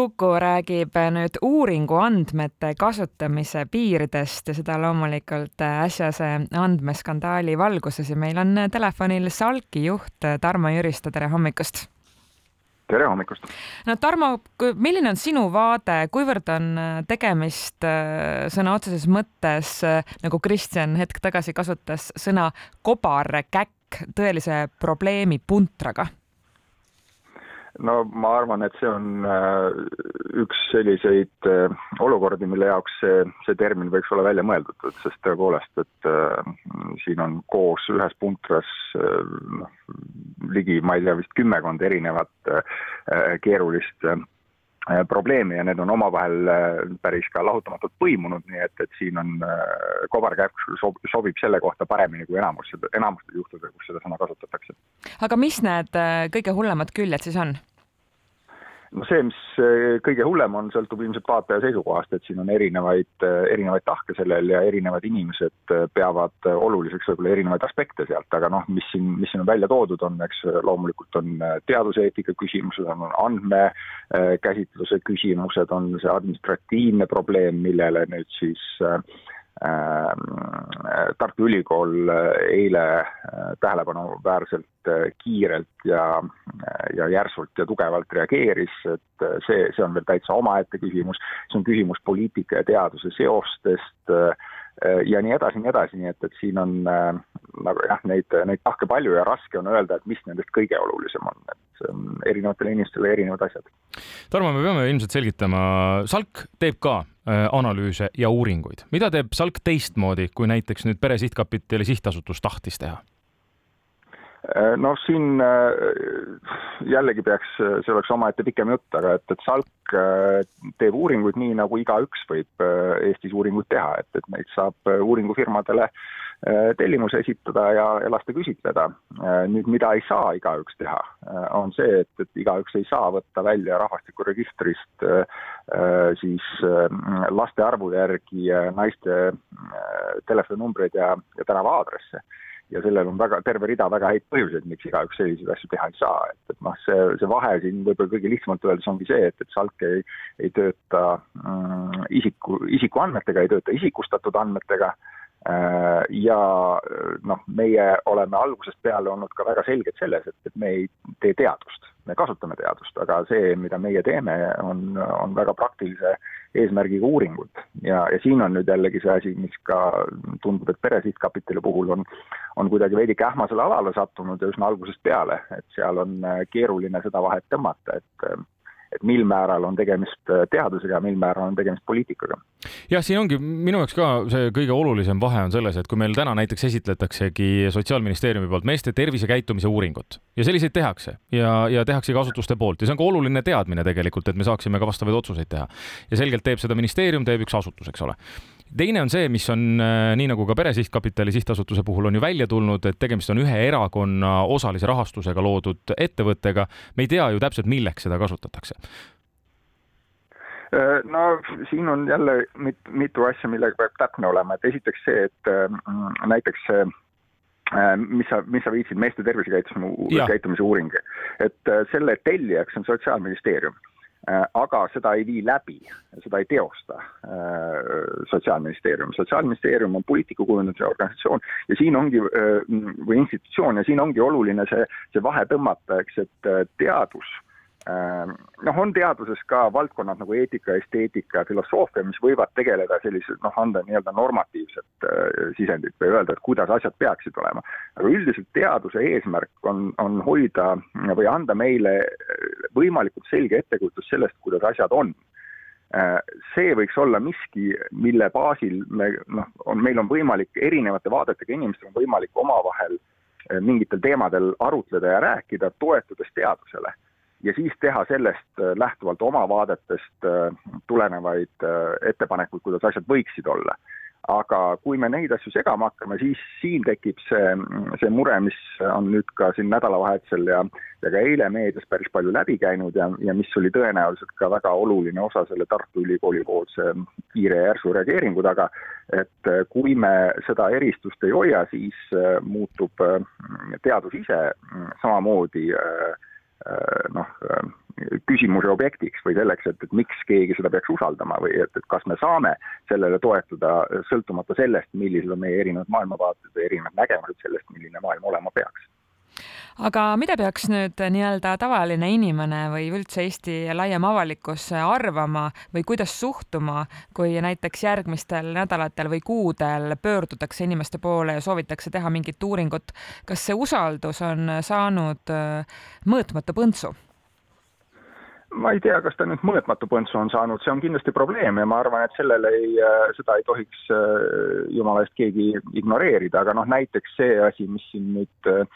Kuku räägib nüüd uuringu andmete kasutamise piiridest ja seda loomulikult äsjase andmeskandaali valguses ja meil on telefonil Salki juht Tarmo Jüristo, tere hommikust! tere hommikust! no Tarmo, milline on sinu vaade, kuivõrd on tegemist sõna otseses mõttes, nagu Kristjan hetk tagasi kasutas sõna kobarkäkk, tõelise probleemi puntraga? No ma arvan, et see on äh, üks selliseid äh, olukordi, mille jaoks see, see termin võiks olla välja mõeldud, sest tõepoolest, et äh, siin on koos ühes puntras noh, ligi, ma ei tea, vist kümmekond erinevat keerulist probleemi ja need on omavahel päris ka lahutamatult põimunud, nii et, et siin on kobarkäkk sob, sobib selle kohta paremini kui enamus, enamustel juhtudel, kus seda sõna kasutatakse. aga mis need kõige hullemad küljed siis on? No see, mis eh, kõige hullem on, sõltub ilmselt vaataja seisukohast, et siin on erinevaid, eh, erinevaid tahke sellel ja erinevad inimesed eh, peavad oluliseks võib-olla erinevaid aspekte sealt, aga noh, mis siin, mis siin on välja toodud, on eks loomulikult on teaduseetika küsimused, on andmekäsitluse küsimused, on see administratiivne probleem, millele nüüd siis äh, Tartu Ülikool äh, eile äh, tähelepanuväärselt kiirelt ja, ja järsult ja tugevalt reageeris, et see, see on veel täitsa omaette küsimus, see on küsimus poliitika ja teaduse seostest ja nii edasi, nii edasi, nii et, et siin on nagu jah, neid, neid tahke palju ja raske on öelda, et mis nendest kõige olulisem on, et erinevatele inimestele erinevad asjad. Tarmo, me peame ilmselt selgitama, Salk teeb ka Äh, analüüse ja uuringuid. mida teeb SALK teistmoodi, kui näiteks nüüd Pere Sihtkapitali sihtasutus tahtis teha? Noh, siin äh, jällegi peaks, see oleks omaette pikem jutt, aga et, et SALK teeb uuringuid nii, nagu igaüks võib Eestis uuringuid teha, et, et neid saab uuringufirmadele Äh, tellimuse esitada ja, ja lasta küsitleda. Äh, nüüd, mida ei saa igaüks teha, äh, on see, et, et igaüks ei saa võtta välja rahvastikuregistrist siis laste arvu järgi naiste telefoninumbreid ja, ja tänava aadresse. Ja sellel on väga, terve rida väga häid põhjuseid, miks igaüks selliseid asju teha ei saa, et, et noh, see, see vahe siin võib-olla kõige lihtsamalt öeldes ongi see, et, et SALK ei, ei tööta mm, isiku, isikuandmetega, ei tööta isikustatud andmetega. äh,, Äh, ja äh, noh, meie oleme algusest peale olnud ka väga selged selles, et, et me ei tee teadust, me kasutame teadust, aga see, mida meie teeme, on, on väga praktilise eesmärgiga uuringud. Ja, ja siin on nüüd jällegi see asi, mis ka tundub, et Pere Sihtkapitali puhul on, on kuidagi veidike ähmasele alale sattunud ja üsna algusest peale, et seal on äh, keeruline seda vahet tõmmata, et et mil määral on tegemist äh, teadusega mil määral on tegemist poliitikaga. jah, siin ongi minu jaoks ka see kõige olulisem vahe on selles, et kui meil täna näiteks esitletaksegi Sotsiaalministeeriumi poolt meeste tervisekäitumise uuringut ja selliseid tehakse ja, ja tehakse ka asutuste poolt ja see on ka oluline teadmine tegelikult, et me saaksime ka vastavaid otsuseid teha. ja selgelt teeb seda ministeerium, teeb üks asutus, eks ole teine on see, mis on äh, nii nagu ka Pere Sihtkapitali sihtasutuse puhul on ju välja tulnud, et tegemist on ühe erakonna osalise rahastusega loodud ettevõttega. me ei tea ju täpselt, milleks seda kasutatakse. Äh, no siin on jälle mit, mitu asja, millega peab täpne olema, et esiteks see, et äh, näiteks see mis sa, mis sa viitsid, meeste tervisekäitumise, käitumise uuring, et selle tellijaks on Sotsiaalministeerium. Äh, aga seda ei vii läbi, seda ei teosta äh, Sotsiaalministeerium. sotsiaalministeerium on poliitika kujundamise organisatsioon ja siin ongi, äh, või institutsioon ja siin ongi oluline see, see vahe tõmmata, eks, et teadus noh, on teaduses ka valdkonnad nagu eetika, esteetika, filosoofia, mis võivad tegeleda sellise noh, anda nii-öelda normatiivset äh, sisendit või öelda, et kuidas asjad peaksid olema. aga üldiselt teaduse eesmärk on, on hoida või anda meile võimalikult selge ettekujutus sellest, kuidas asjad on äh, see võiks olla miski, mille baasil me noh, on, meil on võimalik erinevate vaadetega inimestel on võimalik omavahel äh, mingitel teemadel arutleda ja rääkida, toetudes teadusele ja siis teha sellest äh, lähtuvalt oma vaadetest äh, tulenevaid äh, ettepanekuid, kuidas asjad võiksid olla. aga kui me neid asju segama hakkame, siis siin tekib see, see mure, mis on nüüd ka siin nädalavahetusel ja ja ka eile meedias päris palju läbi käinud ja, ja mis oli tõenäoliselt ka väga oluline osa selle Tartu Ülikooli poolse kiire ja järsu reageeringu taga, et kui me seda eristust ei hoia, siis muutub teadus ise samamoodi äh, Äh, noh, äh, küsimuse objektiks või selleks, et, et miks keegi seda peaks usaldama või et, et kas me saame sellele toetuda, sõltumata sellest, millised on meie erinevad maailmavaated või erinevad nägemused sellest, milline maailm olema peaks aga mida peaks nüüd nii-öelda tavaline inimene või üldse Eesti laiem avalikkus arvama või kuidas suhtuma, kui näiteks järgmistel nädalatel või kuudel pöördutakse inimeste poole ja soovitakse teha mingit uuringut, kas see usaldus on saanud äh, mõõtmatu põntsu? ma ei tea, kas ta nüüd mõõtmatu põntsu on saanud, see on kindlasti probleem ja ma arvan, et sellele ei, äh, seda ei tohiks äh, jumala eest keegi ignoreerida, aga noh, näiteks see asi, mis siin nüüd Äh,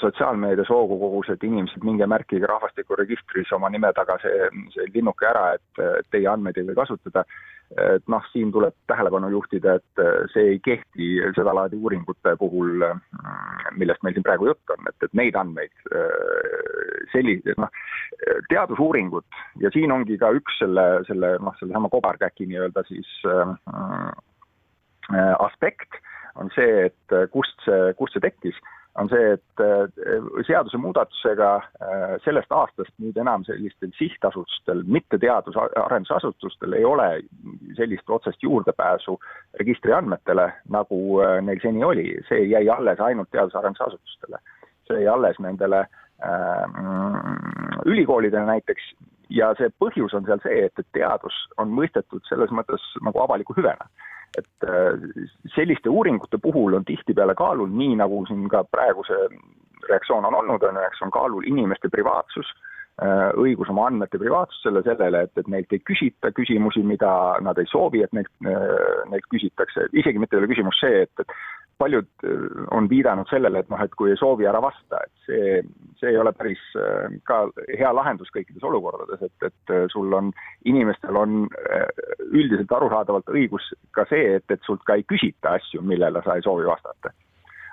sotsiaalmeedias hoogu kogus, et inimesed, minge märkige rahvastikuregistris oma nime taga see, see linnuke ära, et teie andmeid ei või kasutada. et noh, siin tuleb tähelepanu juhtida, et see ei kehti sedalaadi uuringute puhul, millest meil siin praegu jutt on, et, et neid andmeid selliseid, noh, teadusuuringud ja siin ongi ka üks selle, selle noh, sellesama kobarkäki nii-öelda siis äh, aspekt on see, et kust see, kust see tekkis on see, et äh, seadusemuudatusega äh, sellest aastast nüüd enam sellistel sihtasutustel, mitte teadus- arendusasutustel ei ole sellist otsest juurdepääsu registri andmetele, nagu äh, neil seni oli, see jäi alles ainult teadus-arendusasutustele. see jäi alles nendele äh, ülikoolidele näiteks. Ja see põhjus on seal see, et, et teadus on mõistetud selles mõttes nagu avaliku hüvena et äh, selliste uuringute puhul on tihtipeale kaalul, nii nagu siin ka praegu see reaktsioon on olnud, on ju, eks, on kaalul inimeste privaatsus, äh, õigus oma andmete privaatsusele, sellele, et, et neilt ei küsita küsimusi, mida nad ei soovi, et neilt, äh, neilt küsitakse, isegi mitte ei ole küsimus see, et, et paljud äh, on viidanud sellele, et noh, et kui ei soovi, ära vasta, et see, see ei ole päris äh, ka hea lahendus kõikides olukordades, et, et äh, sul on, inimestel on üldiselt arusaadavalt õigus ka see, et, et sult ka ei küsita asju, millele sa ei soovi vastata.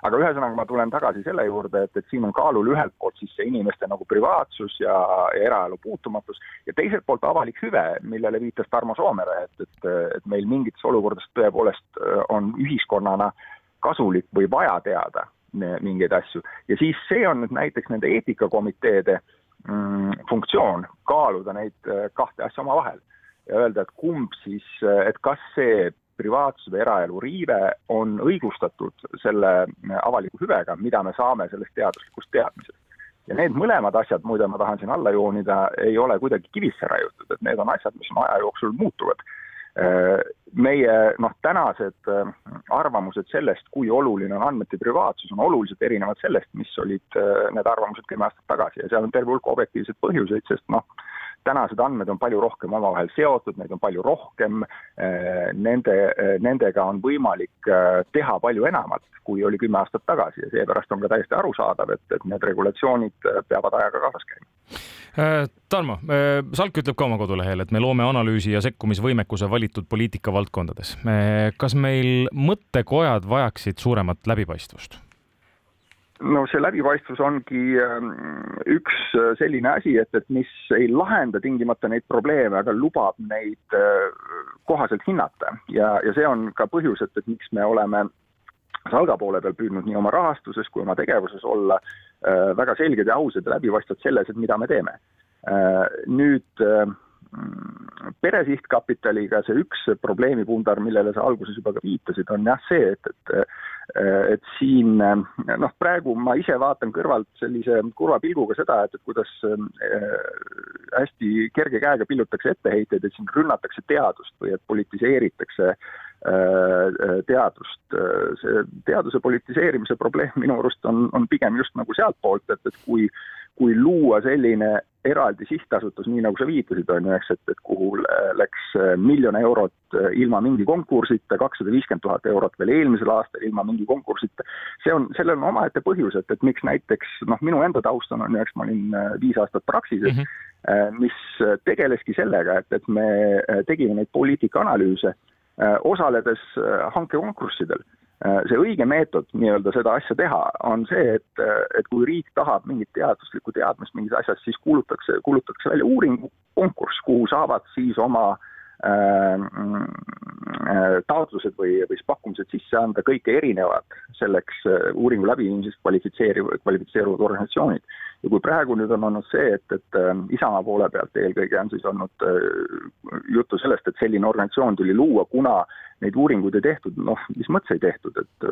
Aga ühesõnaga ma tulen tagasi selle juurde, et, et siin on kaalul ühelt poolt siis see inimeste nagu privaatsus ja, ja eraelu puutumatus ja teiselt poolt avalik hüve, millele viitas Tarmo Soomere, et, et, et meil mingites olukordades tõepoolest on ühiskonnana äh, kasulik või vaja teada mingeid asju ja siis see on nüüd näiteks nende eetikakomiteede mm, funktsioon, kaaluda neid äh, kahte asja omavahel ja öelda, et kumb siis, äh, et kas see privaatsuse või eraelu riive on õigustatud selle äh, avaliku hüvega, mida me saame sellest teaduslikust teadmisest. ja need mõlemad asjad, muide ma tahan siin alla joonida, ei ole kuidagi kivisse raiutud, et need on asjad, mis aja jooksul muutuvad meie noh, tänased äh, arvamused sellest, kui oluline on andmete privaatsus, on oluliselt erinevad sellest, mis olid äh, need arvamused kümme aastat tagasi. Ja seal on terve hulk objektiivseid põhjuseid, sest noh, tänased andmed on palju rohkem omavahel seotud, neid on palju rohkem, äh, nende, nendega on võimalik teha palju enamat, kui oli kümme aastat tagasi ja seepärast on ka täiesti arusaadav, et, et need regulatsioonid peavad ajaga kaasas käima Tarmo, Salk ütleb ka oma kodulehel, et me loome analüüsi ja sekkumisvõimekuse valitud poliitikavaldkondades. kas meil mõttekojad vajaksid suuremat läbipaistvust? No see läbipaistvus ongi ähm, üks äh, selline asi, et, et mis ei lahenda tingimata neid probleeme, aga lubab neid kohaselt hinnata ja, ja see on ka põhjus, et, et miks me oleme Salga poole peal püüdnud nii oma rahastuses kui oma tegevuses olla äh, väga selged ja ausad ja läbipaistvad selles, et mida me teeme. Äh, nüüd äh, pere sihtkapitaliga see üks probleemipundar, millele sa alguses juba ka viitasid, on jah see, et, et et siin noh, praegu ma ise vaatan kõrvalt sellise kurva pilguga seda, et, et kuidas hästi kerge käega pillutakse etteheiteid, et siin rünnatakse teadust või et politiseeritakse äh, Äh, äh, teadust. Äh, see teaduse politiseerimise probleem minu arust on, on pigem just nagu sealtpoolt, et, et kui, kui luua selline eraldi sihtasutus, nii nagu sa viitasid, on ju, eks, et, et kuhu läks miljon eurot ilma mingi konkursita, kakssada viiskümmend tuhat eurot veel eelmisel aastal ilma mingi konkursita, see on, sellel on omaette põhjus, et, et miks näiteks noh, minu enda taust on, on ju, eks ma olin viis aastat Praxises mm, -hmm. mis tegeleski sellega, et, et me tegime neid poliitikaanalüüse Äh, osaledes äh, hankekonkurssidel. Äh, see õige meetod nii-öelda seda asja teha on see, et, et kui riik tahab mingit teaduslikku teadmist mingis asjas, siis kuulutatakse, kuulutatakse välja uuringukonkurss, kuhu saavad siis oma taotlused või, või siis pakkumised sisse anda, kõik erinevad selleks uuringu läbiviimiseks kvalifitseerivad, kvalifitseeruvad organisatsioonid. ja kui praegu nüüd on olnud see, et, et Isamaa poole pealt eelkõige on siis olnud juttu sellest, et selline organisatsioon tuli luua, kuna neid uuringuid ei tehtud, noh, mis mõttes ei tehtud, et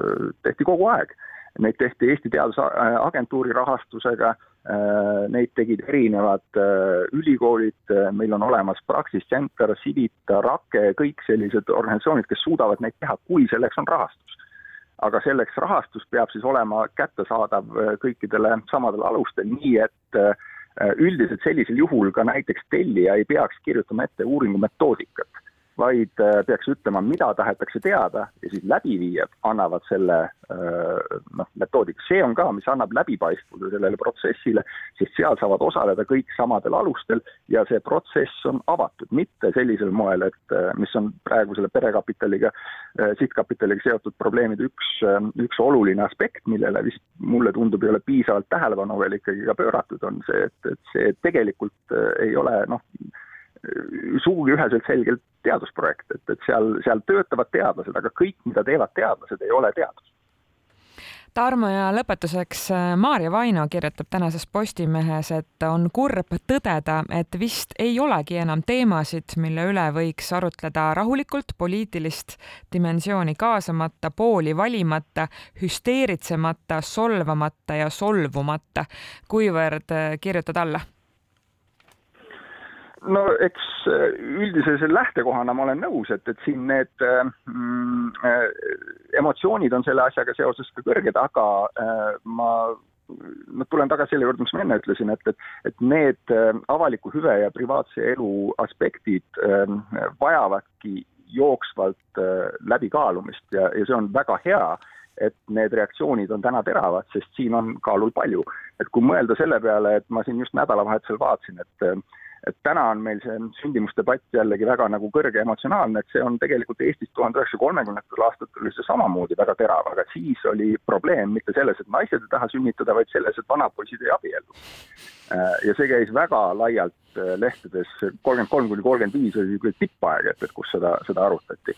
tehti kogu aeg Neid tehti Eesti Teadusagentuuri rahastusega, äh, neid tegid erinevad äh, ülikoolid, äh, meil on olemas Praxis Center, Civita, Rake, kõik sellised organisatsioonid, kes suudavad neid teha, kui selleks on rahastus. aga selleks rahastus peab siis olema kättesaadav kõikidele samadel alustel, nii et üldiselt sellisel juhul ka näiteks tellija ei peaks kirjutama ette uuringu metoodikat vaid äh, peaks ütlema, mida tahetakse teada ja siis läbiviijad annavad selle äh, noh, metoodika. see on ka, mis annab läbipaistvuse sellele protsessile, sest seal saavad osaleda kõik samadel alustel ja see protsess on avatud, mitte sellisel moel, et äh, mis on praegu selle perekapitaliga, sihtkapitaliga seotud probleemide üks, üks oluline aspekt, millele vist mulle tundub, ei ole piisavalt tähelepanu veel ikkagi ka pööratud, on see, et, et see tegelikult ei ole noh, sugugi üheselt selgelt teadusprojekt, et, et seal, seal töötavad teadlased, aga kõik, mida teevad teadlased, ei ole teadus. Tarmo ja lõpetuseks äh, Maarja Vaino kirjutab tänases Postimehes, et on kurb tõdeda, et vist ei olegi enam teemasid, mille üle võiks arutleda rahulikult, poliitilist dimensiooni kaasamata, pooli valimata, hüsteeritsemata, solvamata ja solvumata. kuivõrd äh, kirjutad alla? No eks äh, üldise lähtekohana ma olen nõus, et, et siin need äh, mm, äh, emotsioonid on selle asjaga seoses ka kõrged, aga äh, ma ma tulen tagasi selle juurde, mis ma enne ütlesin, et, et, et need avaliku hüve ja privaatse elu aspektid äh, vajavadki jooksvalt äh, läbikaalumist ja, ja see on väga hea, et need reaktsioonid on täna teravad, sest siin on kaalul palju. et kui mõelda selle peale, et ma siin just nädalavahetusel vaatasin, et äh, et täna on meil see sündimusdebatt jällegi väga nagu kõrge emotsionaalne, et see on tegelikult Eestis tuhande üheksasaja kolmekümnendatel aastatel oli see samamoodi väga terav, aga siis oli probleem mitte selles, et naised ei taha sünnitada, vaid selles, et vanapoisid ei abiellu. Äh, ja see käis väga laialt äh, lehtedes, kolmkümmend kolm kuni kolmkümmend viis oli niisugune tippaeg, et, et kus seda, seda arutati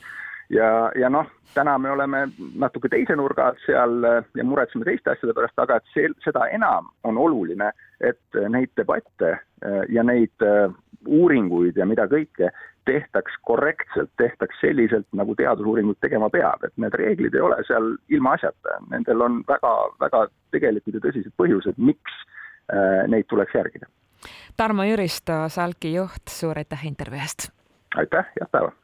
ja, ja noh, täna me oleme natuke teise nurga alt seal ja muretseme teiste asjade pärast, aga et see, seda enam on oluline, et neid debatte äh, ja neid äh, uuringuid ja mida kõike tehtaks korrektselt, tehtaks selliselt, nagu teadusuuringuid tegema peab, et need reeglid ei ole seal ilmaasjata, nendel on väga, väga tegelikud ja tõsised põhjused, miks äh, neid tuleks järgida. Tarmo Jüristo, Salki juht, suur aitäh intervjuu eest! aitäh, head päeva!